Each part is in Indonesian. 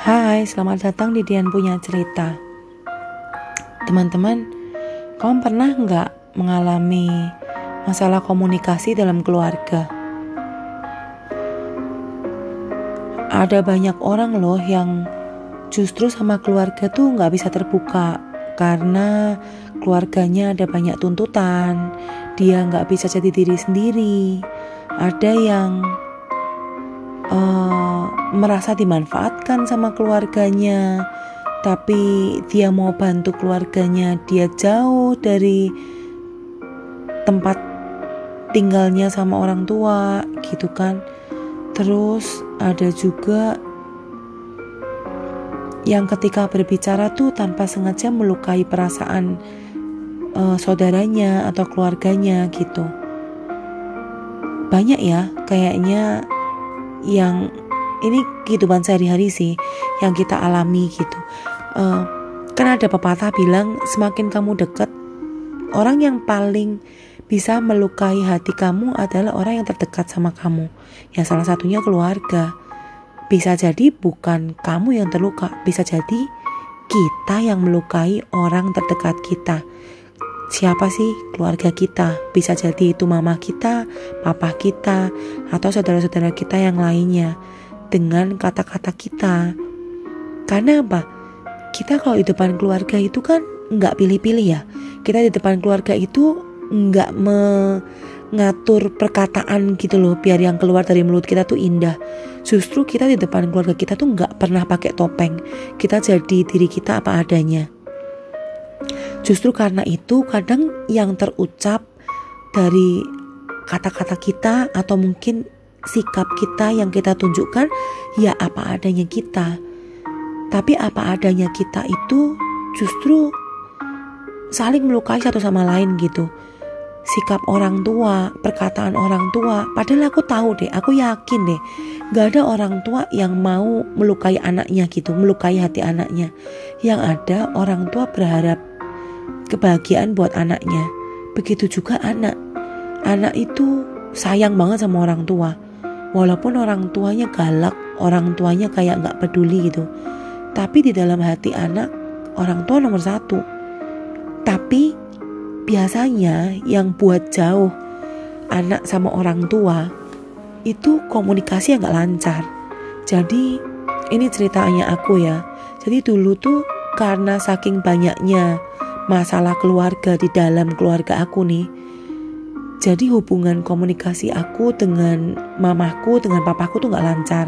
Hai, selamat datang di Dian Punya Cerita Teman-teman, kamu pernah nggak mengalami masalah komunikasi dalam keluarga? Ada banyak orang loh yang justru sama keluarga tuh nggak bisa terbuka karena keluarganya ada banyak tuntutan, dia nggak bisa jadi diri sendiri, ada yang uh, merasa dimanfaatkan sama keluarganya, tapi dia mau bantu keluarganya, dia jauh dari tempat tinggalnya sama orang tua, gitu kan. Terus ada juga yang ketika berbicara tuh tanpa sengaja melukai perasaan uh, saudaranya atau keluarganya gitu. Banyak ya kayaknya yang ini kehidupan sehari-hari sih yang kita alami gitu. Uh, kan ada pepatah bilang semakin kamu dekat orang yang paling bisa melukai hati kamu adalah orang yang terdekat sama kamu. Ya salah satunya keluarga. Bisa jadi bukan kamu yang terluka, bisa jadi kita yang melukai orang terdekat kita siapa sih keluarga kita. Bisa jadi itu mama kita, papa kita, atau saudara-saudara kita yang lainnya dengan kata-kata kita. Karena apa? Kita kalau di depan keluarga itu kan nggak pilih-pilih ya. Kita di depan keluarga itu nggak mengatur perkataan gitu loh biar yang keluar dari mulut kita tuh indah. Justru kita di depan keluarga kita tuh nggak pernah pakai topeng. Kita jadi diri kita apa adanya. Justru karena itu kadang yang terucap dari kata-kata kita atau mungkin sikap kita yang kita tunjukkan ya apa adanya kita. Tapi apa adanya kita itu justru saling melukai satu sama lain gitu. Sikap orang tua, perkataan orang tua, padahal aku tahu deh, aku yakin deh, gak ada orang tua yang mau melukai anaknya gitu, melukai hati anaknya. Yang ada orang tua berharap kebahagiaan buat anaknya. Begitu juga anak. Anak itu sayang banget sama orang tua. Walaupun orang tuanya galak, orang tuanya kayak nggak peduli gitu. Tapi di dalam hati anak, orang tua nomor satu. Tapi biasanya yang buat jauh anak sama orang tua itu komunikasi yang nggak lancar. Jadi ini ceritanya aku ya. Jadi dulu tuh karena saking banyaknya masalah keluarga di dalam keluarga aku nih. Jadi hubungan komunikasi aku dengan mamaku, dengan papaku tuh gak lancar.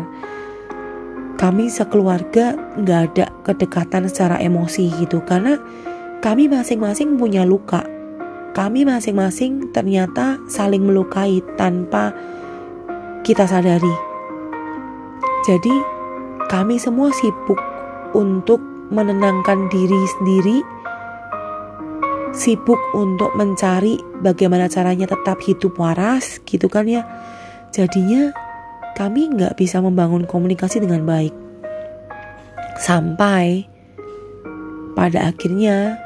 Kami sekeluarga gak ada kedekatan secara emosi gitu karena kami masing-masing punya luka. Kami masing-masing ternyata saling melukai tanpa kita sadari. Jadi kami semua sibuk untuk menenangkan diri sendiri sibuk untuk mencari bagaimana caranya tetap hidup waras gitu kan ya. Jadinya kami nggak bisa membangun komunikasi dengan baik. Sampai pada akhirnya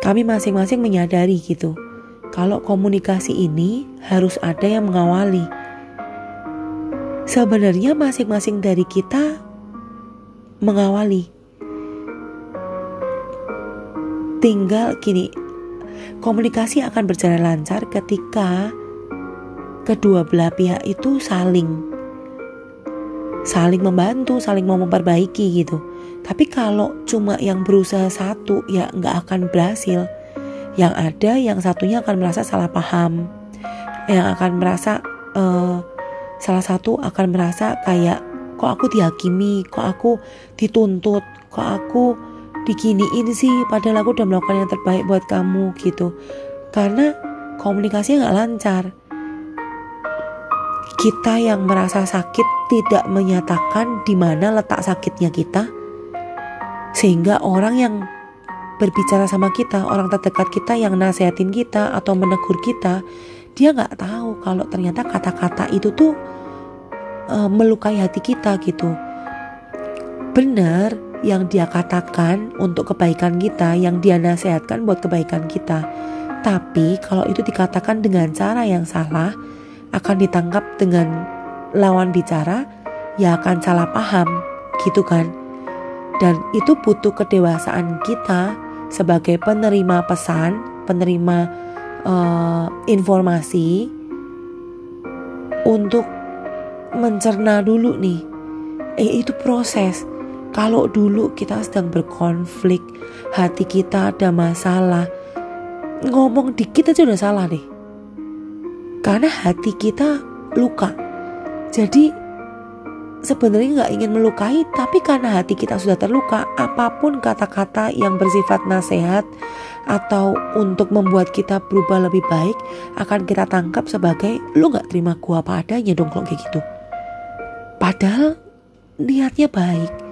kami masing-masing menyadari gitu kalau komunikasi ini harus ada yang mengawali. Sebenarnya masing-masing dari kita mengawali Tinggal gini, komunikasi akan berjalan lancar ketika kedua belah pihak itu saling saling membantu, saling mau memperbaiki gitu. Tapi kalau cuma yang berusaha satu ya nggak akan berhasil. Yang ada yang satunya akan merasa salah paham, yang akan merasa uh, salah satu akan merasa kayak kok aku dihakimi, kok aku dituntut, kok aku diginiin sih padahal aku udah melakukan yang terbaik buat kamu gitu. Karena komunikasinya nggak lancar. Kita yang merasa sakit tidak menyatakan di mana letak sakitnya kita. Sehingga orang yang berbicara sama kita orang terdekat kita yang nasehatin kita atau menegur kita dia nggak tahu kalau ternyata kata-kata itu tuh uh, melukai hati kita gitu. Benar yang dia katakan untuk kebaikan kita, yang dia nasihatkan buat kebaikan kita. Tapi kalau itu dikatakan dengan cara yang salah, akan ditangkap dengan lawan bicara, ya akan salah paham gitu kan? Dan itu butuh kedewasaan kita sebagai penerima pesan penerima uh, informasi untuk mencerna dulu nih. Eh itu proses kalau dulu kita sedang berkonflik hati kita ada masalah ngomong dikit aja udah salah nih. Karena hati kita luka. Jadi sebenarnya nggak ingin melukai tapi karena hati kita sudah terluka apa pun kata-kata yang bersifat nasihat atau untuk membuat kita berubah lebih baik akan kita tangkap sebagai lu nggak terima gua apa adanya dong kalau kayak gitu. Padahal niatnya baik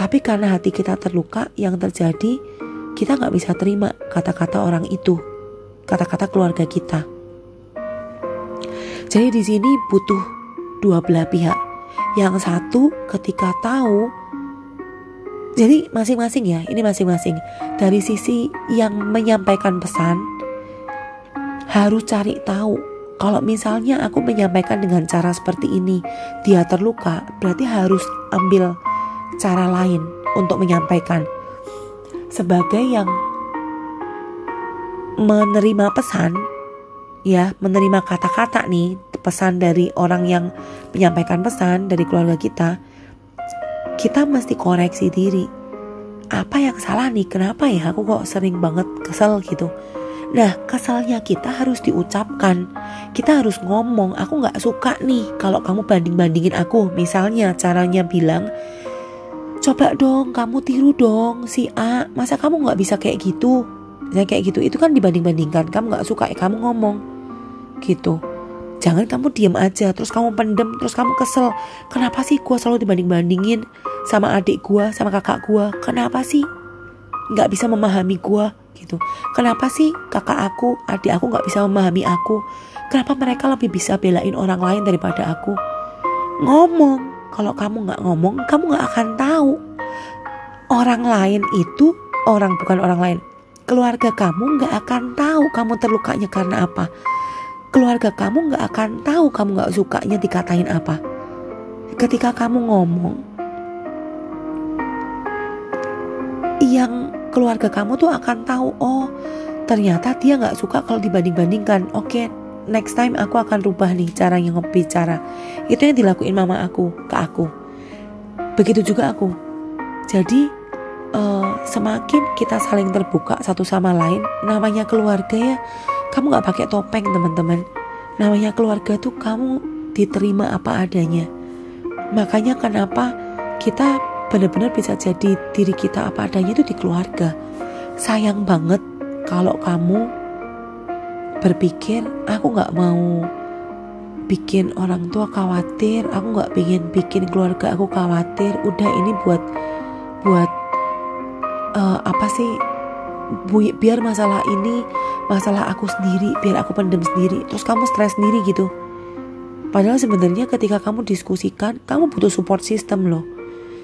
tapi karena hati kita terluka yang terjadi kita nggak bisa terima kata-kata orang itu kata-kata keluarga kita. Jadi di sini butuh dua belah pihak. Yang satu ketika tahu jadi masing-masing ya, ini masing-masing. Dari sisi yang menyampaikan pesan harus cari tahu. Kalau misalnya aku menyampaikan dengan cara seperti ini, dia terluka, berarti harus ambil cara lain untuk menyampaikan. Sebagai yang menerima pesan, ya, menerima kata-kata nih, pesan dari orang yang menyampaikan pesan dari keluarga kita, kita mesti koreksi diri. Apa yang salah nih? Kenapa ya aku kok sering banget kesel gitu? Nah, kesalnya kita harus diucapkan. Kita harus ngomong, aku gak suka nih kalau kamu banding-bandingin aku. Misalnya caranya bilang, coba dong kamu tiru dong si A. Masa kamu gak bisa kayak gitu? Misalnya kayak gitu, itu kan dibanding-bandingkan. Kamu gak suka, ya kamu ngomong. Gitu. Jangan kamu diem aja, terus kamu pendem, terus kamu kesel. Kenapa sih gue selalu dibanding-bandingin sama adik gue, sama kakak gue? Kenapa sih nggak bisa memahami gue gitu? Kenapa sih kakak aku, adik aku nggak bisa memahami aku? Kenapa mereka lebih bisa belain orang lain daripada aku? Ngomong, kalau kamu nggak ngomong, kamu nggak akan tahu. Orang lain itu orang bukan orang lain. Keluarga kamu nggak akan tahu kamu terlukanya karena apa keluarga kamu gak akan tahu kamu gak sukanya dikatain apa. Ketika kamu ngomong, yang keluarga kamu tuh akan tahu, oh ternyata dia gak suka kalau dibanding-bandingkan. Oke, okay, next time aku akan rubah nih cara yang bicara. Itu yang dilakuin mama aku ke aku. Begitu juga aku. Jadi uh, semakin kita saling terbuka satu sama lain, namanya keluarga ya kamu gak pakai topeng teman-teman. Namanya keluarga tuh kamu diterima apa adanya. Makanya kenapa kita benar-benar bisa jadi diri kita apa adanya itu di keluarga. Sayang banget kalau kamu berpikir aku gak mau bikin orang tua khawatir, aku gak pengen bikin keluarga aku khawatir. Udah ini buat buat uh, apa sih biar masalah ini masalah aku sendiri biar aku pendem sendiri terus kamu stres sendiri gitu. Padahal sebenarnya ketika kamu diskusikan kamu butuh support system loh.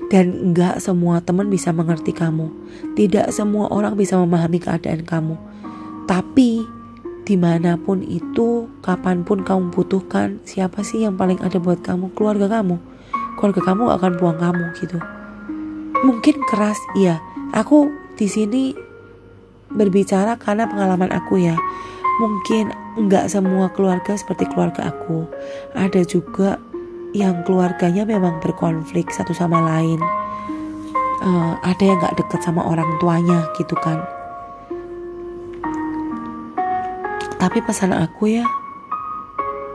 Dan nggak semua teman bisa mengerti kamu. Tidak semua orang bisa memahami keadaan kamu. Tapi di mana pun itu kapan pun kamu butuhkan siapa sih yang paling ada buat kamu keluarga kamu keluarga kamu akan buang kamu gitu mungkin keras iya aku di sini berbicara karena pengalaman aku ya. Mungkin nggak semua keluarga seperti keluarga aku. Ada juga yang keluarganya memang berkonflik satu sama lain. Uh, ada yang nggak deket sama orang tuanya gitu kan. Tapi pesan aku ya,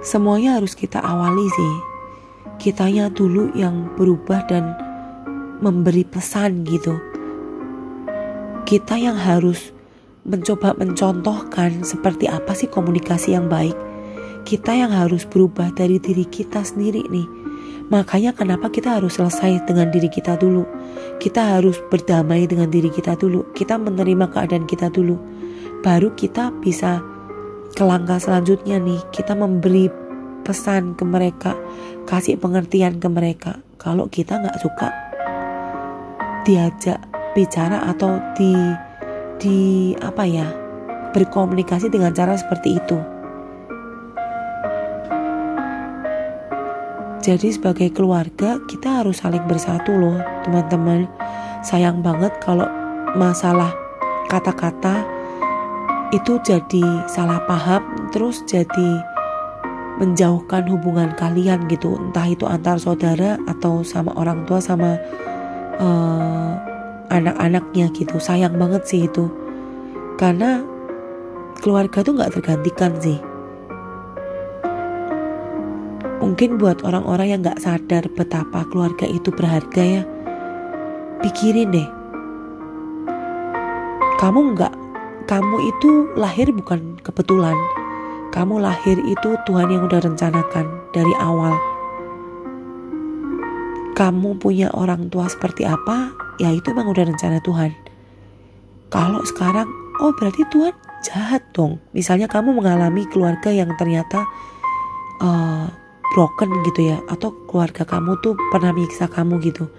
semuanya harus kita awali sih. Kitanya dulu yang berubah dan memberi pesan gitu. Kita yang harus mencoba mencontohkan seperti apa sih komunikasi yang baik. Kita yang harus berubah dari diri kita sendiri nih. Makanya kenapa kita harus selesai dengan diri kita dulu. Kita harus berdamai dengan diri kita dulu. Kita menerima keadaan kita dulu. Baru kita bisa ke langkah selanjutnya nih. Kita memberi pesan ke mereka. Kasih pengertian ke mereka. Kalau kita nggak suka diajak bicara atau di di apa ya berkomunikasi dengan cara seperti itu. Jadi sebagai keluarga kita harus saling bersatu loh teman-teman. Sayang banget kalau masalah kata-kata itu jadi salah paham terus jadi menjauhkan hubungan kalian gitu entah itu antar saudara atau sama orang tua sama uh, anak-anaknya gitu sayang banget sih itu karena keluarga tuh nggak tergantikan sih Mungkin buat orang-orang yang gak sadar betapa keluarga itu berharga ya. Pikirin deh. Kamu gak, kamu itu lahir bukan kebetulan. Kamu lahir itu Tuhan yang udah rencanakan dari awal. Kamu punya orang tua seperti apa, ya itu emang udah rencana Tuhan. Kalau sekarang, oh berarti Tuhan jahat dong. Misalnya kamu mengalami keluarga yang ternyata uh, broken gitu ya atau keluarga kamu tuh pernah menyiksa kamu gitu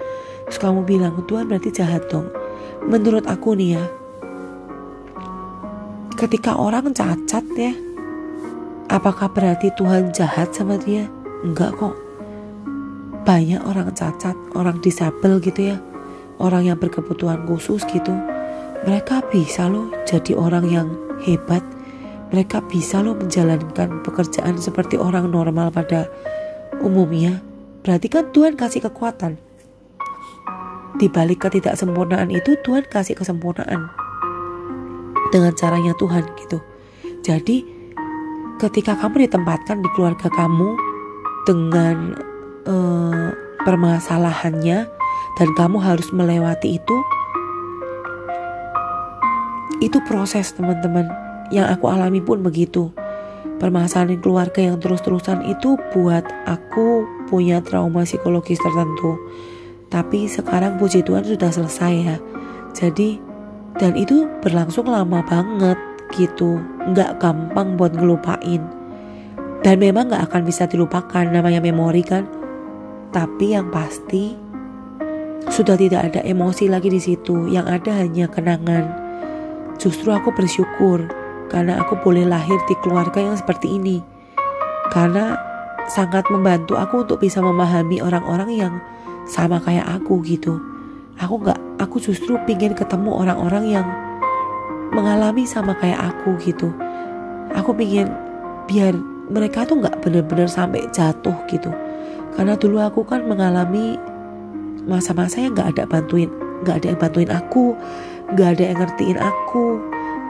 terus kamu bilang Tuhan berarti jahat dong menurut aku nih ya ketika orang cacat ya apakah berarti Tuhan jahat sama dia enggak kok banyak orang cacat orang disabel gitu ya orang yang berkebutuhan khusus gitu mereka bisa loh jadi orang yang hebat mereka bisa loh menjalankan pekerjaan seperti orang normal pada umumnya. Berarti kan Tuhan kasih kekuatan. Di balik ketidaksempurnaan itu Tuhan kasih kesempurnaan. Dengan caranya Tuhan gitu. Jadi ketika kamu ditempatkan di keluarga kamu dengan uh, permasalahannya dan kamu harus melewati itu itu proses teman-teman yang aku alami pun begitu. Permasalahan keluarga yang terus-terusan itu buat aku punya trauma psikologis tertentu. Tapi sekarang puji Tuhan sudah selesai ya. Jadi dan itu berlangsung lama banget gitu. Nggak gampang buat ngelupain. Dan memang nggak akan bisa dilupakan namanya memori kan. Tapi yang pasti sudah tidak ada emosi lagi di situ. Yang ada hanya kenangan. Justru aku bersyukur karena aku boleh lahir di keluarga yang seperti ini. Karena sangat membantu aku untuk bisa memahami orang-orang yang sama kayak aku gitu. Aku nggak, aku justru pingin ketemu orang-orang yang mengalami sama kayak aku gitu. Aku pingin biar mereka tuh nggak bener-bener sampai jatuh gitu. Karena dulu aku kan mengalami masa-masa yang nggak ada bantuin, nggak ada yang bantuin aku, nggak ada yang ngertiin aku,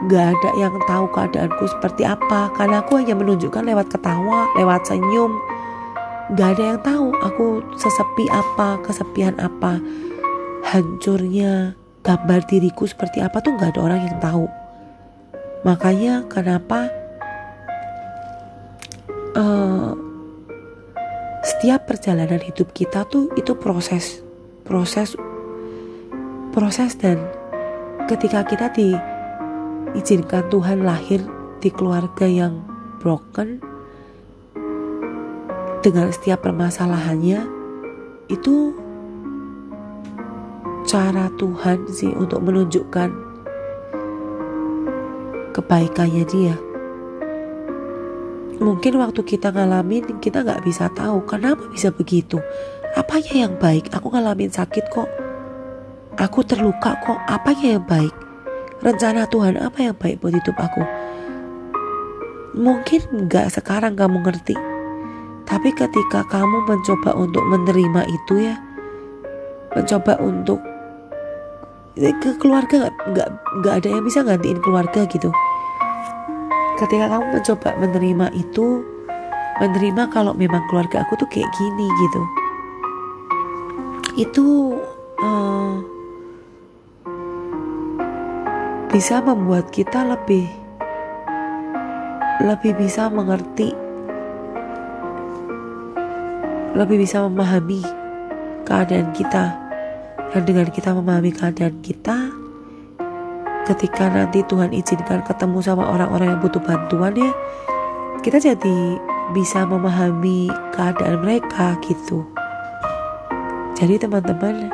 Gak ada yang tahu keadaanku seperti apa karena aku hanya menunjukkan lewat ketawa, lewat senyum. Gak ada yang tahu aku sesepi apa, kesepian apa, hancurnya gambar diriku seperti apa tuh gak ada orang yang tahu. Makanya kenapa uh, setiap perjalanan hidup kita tuh itu proses, proses, proses dan ketika kita di izinkan Tuhan lahir di keluarga yang broken dengan setiap permasalahannya itu cara Tuhan sih untuk menunjukkan kebaikannya dia. Mungkin waktu kita ngalamin kita nggak bisa tahu kenapa bisa begitu. Apanya yang baik? Aku ngalamin sakit kok. Aku terluka kok. Apanya yang baik? Rencana Tuhan apa yang baik buat hidup aku. Mungkin gak sekarang kamu ngerti, tapi ketika kamu mencoba untuk menerima itu ya, mencoba untuk ke keluarga gak, gak ada yang bisa gantiin keluarga gitu. Ketika kamu mencoba menerima itu, menerima kalau memang keluarga aku tuh kayak gini gitu, itu uh, bisa membuat kita lebih lebih bisa mengerti lebih bisa memahami keadaan kita dan dengan kita memahami keadaan kita ketika nanti Tuhan izinkan ketemu sama orang-orang yang butuh bantuan ya kita jadi bisa memahami keadaan mereka gitu jadi teman-teman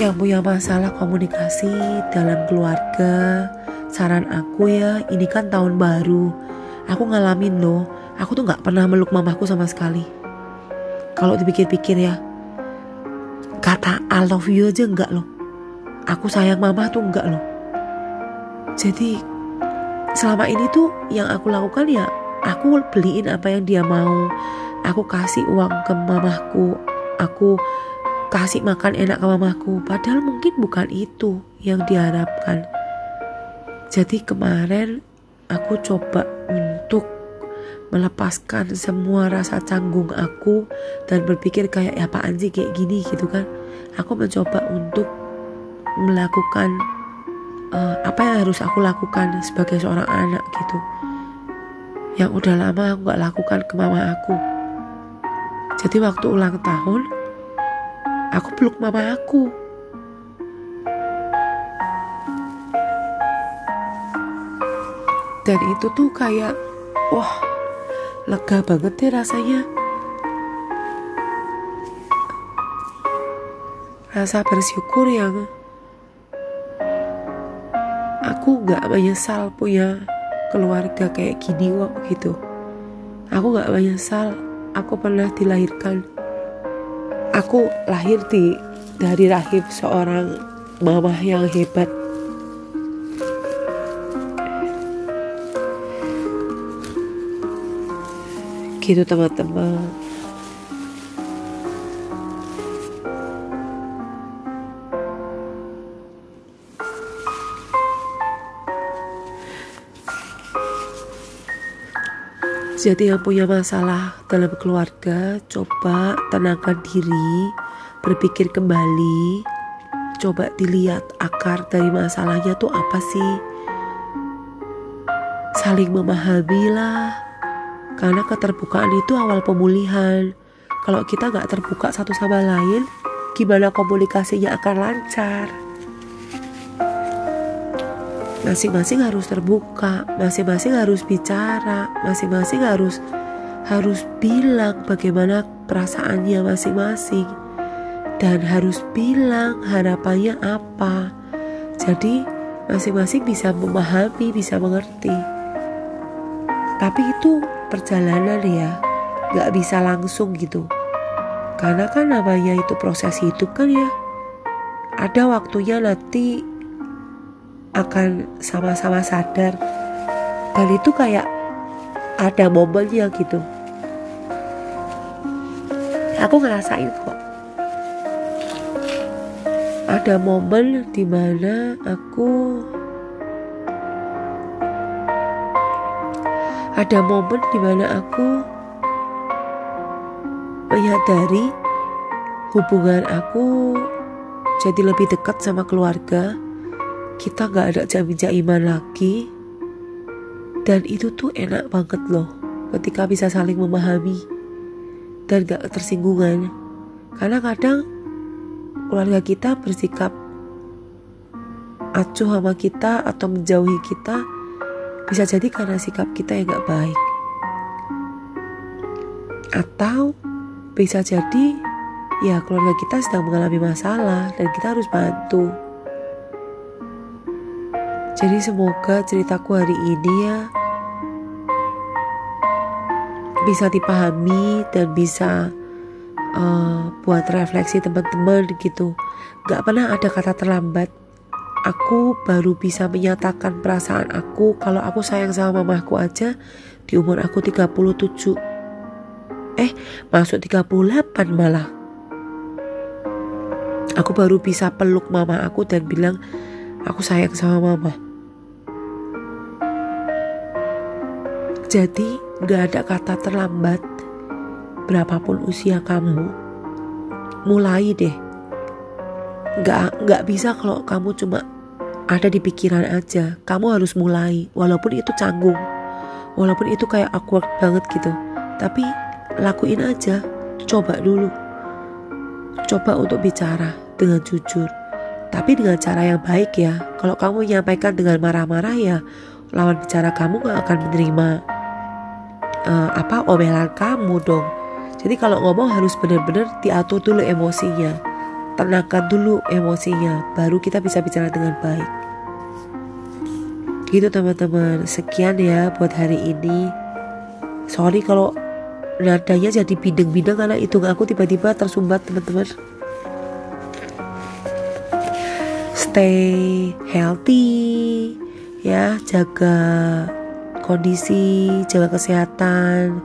yang punya masalah komunikasi dalam keluarga, saran aku ya, ini kan tahun baru. Aku ngalamin loh, aku tuh nggak pernah meluk mamaku sama sekali kalau dipikir-pikir ya kata I love you aja enggak loh. Aku sayang mama tuh enggak loh. Jadi selama ini tuh yang aku lakukan ya aku beliin apa yang dia mau. Aku kasih uang ke mamaku. Aku kasih makan enak ke mamaku. Padahal mungkin bukan itu yang diharapkan. Jadi kemarin aku coba untuk melepaskan semua rasa canggung aku dan berpikir kayak ya apaan sih kayak gini? gitu kan aku mencoba untuk melakukan uh, apa yang harus aku lakukan sebagai seorang anak gitu. Yang udah lama aku gak lakukan ke mama aku. Jadi waktu ulang tahun aku peluk mama aku. Dan itu tuh kayak wah lega banget deh rasanya rasa bersyukur yang aku gak menyesal punya keluarga kayak gini kok gitu. Aku gak menyesal aku pernah dilahirkan. Aku lahir di dari rahim seorang mama yang hebat. Gitu teman-teman Jadi yang punya masalah dalam keluarga, coba tenangkan diri, berpikir kembali, coba dilihat akar dari masalahnya tuh apa sih. Saling memahami lah, karena keterbukaan itu awal pemulihan. Kalau kita nggak terbuka satu sama lain, gimana komunikasinya akan lancar? Masing-masing harus terbuka, masing-masing harus bicara, masing-masing harus harus bilang bagaimana perasaannya masing-masing dan harus bilang harapannya apa. Jadi masing-masing bisa memahami, bisa mengerti. Tapi itu perjalanan ya nggak bisa langsung gitu karena kan namanya itu proses hidup kan ya ada waktunya nanti akan sama-sama sadar. Dan itu kayak ada momennya gitu. Aku ngerasain kok. Ada momen di mana aku ada momen di mana aku menyadari hubungan aku jadi lebih dekat sama keluarga kita gak ada jamin jaiman lagi dan itu tuh enak banget loh ketika bisa saling memahami dan gak tersinggungan karena kadang keluarga kita bersikap acuh sama kita atau menjauhi kita bisa jadi karena sikap kita yang gak baik. Atau bisa jadi ya keluarga kita sedang mengalami masalah dan kita harus bantu. Jadi semoga ceritaku hari ini ya bisa dipahami dan bisa uh, buat refleksi teman-teman gitu. Gak pernah ada kata terlambat. Aku baru bisa menyatakan perasaan aku kalau aku sayang sama mamaku aja di umur aku 37 eh masuk 38 malah. Aku baru bisa peluk mama aku dan bilang aku sayang sama mama jadi gak ada kata terlambat. Berapapun usia kamu mulai deh. Nggak nggak bisa kalau kamu cuma ada di pikiran aja. Kamu harus mulai walaupun itu canggung. Walaupun itu kayak awkward banget gitu. Tapi lakuin aja. Coba dulu. Coba untuk bicara dengan jujur. Tapi dengan cara yang baik ya. Kalau kamu menyampaikan dengan marah-marah ya lawan bicara kamu gak akan menerima uh, apa omelan kamu dong jadi kalau ngomong harus benar-benar diatur dulu emosinya tenangkan dulu emosinya, baru kita bisa bicara dengan baik. Gitu teman-teman, sekian ya buat hari ini. sorry kalau nadanya jadi bideng-bideng karena itu aku tiba-tiba tersumbat teman-teman stay healthy ya jaga kondisi jaga kesehatan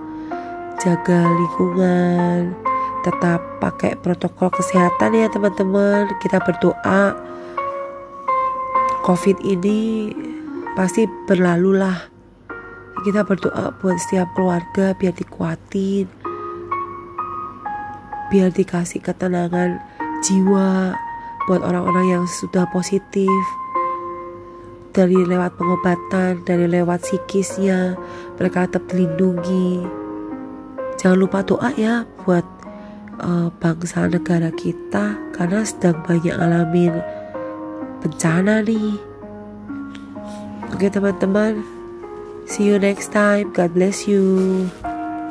jaga lingkungan tetap pakai protokol kesehatan ya teman-teman. Kita berdoa covid ini pasti berlalu lah. Kita berdoa buat setiap keluarga biar dikuatin biar dikasih ketenangan jiwa buat orang-orang yang sudah positif dari lewat pengobatan, dari lewat psikisnya, mereka tetap dilindungi. Jangan lupa doa ya buat uh, bangsa negara kita karena sedang banyak alamin bencana nih. Oke teman-teman, see you next time. God bless you.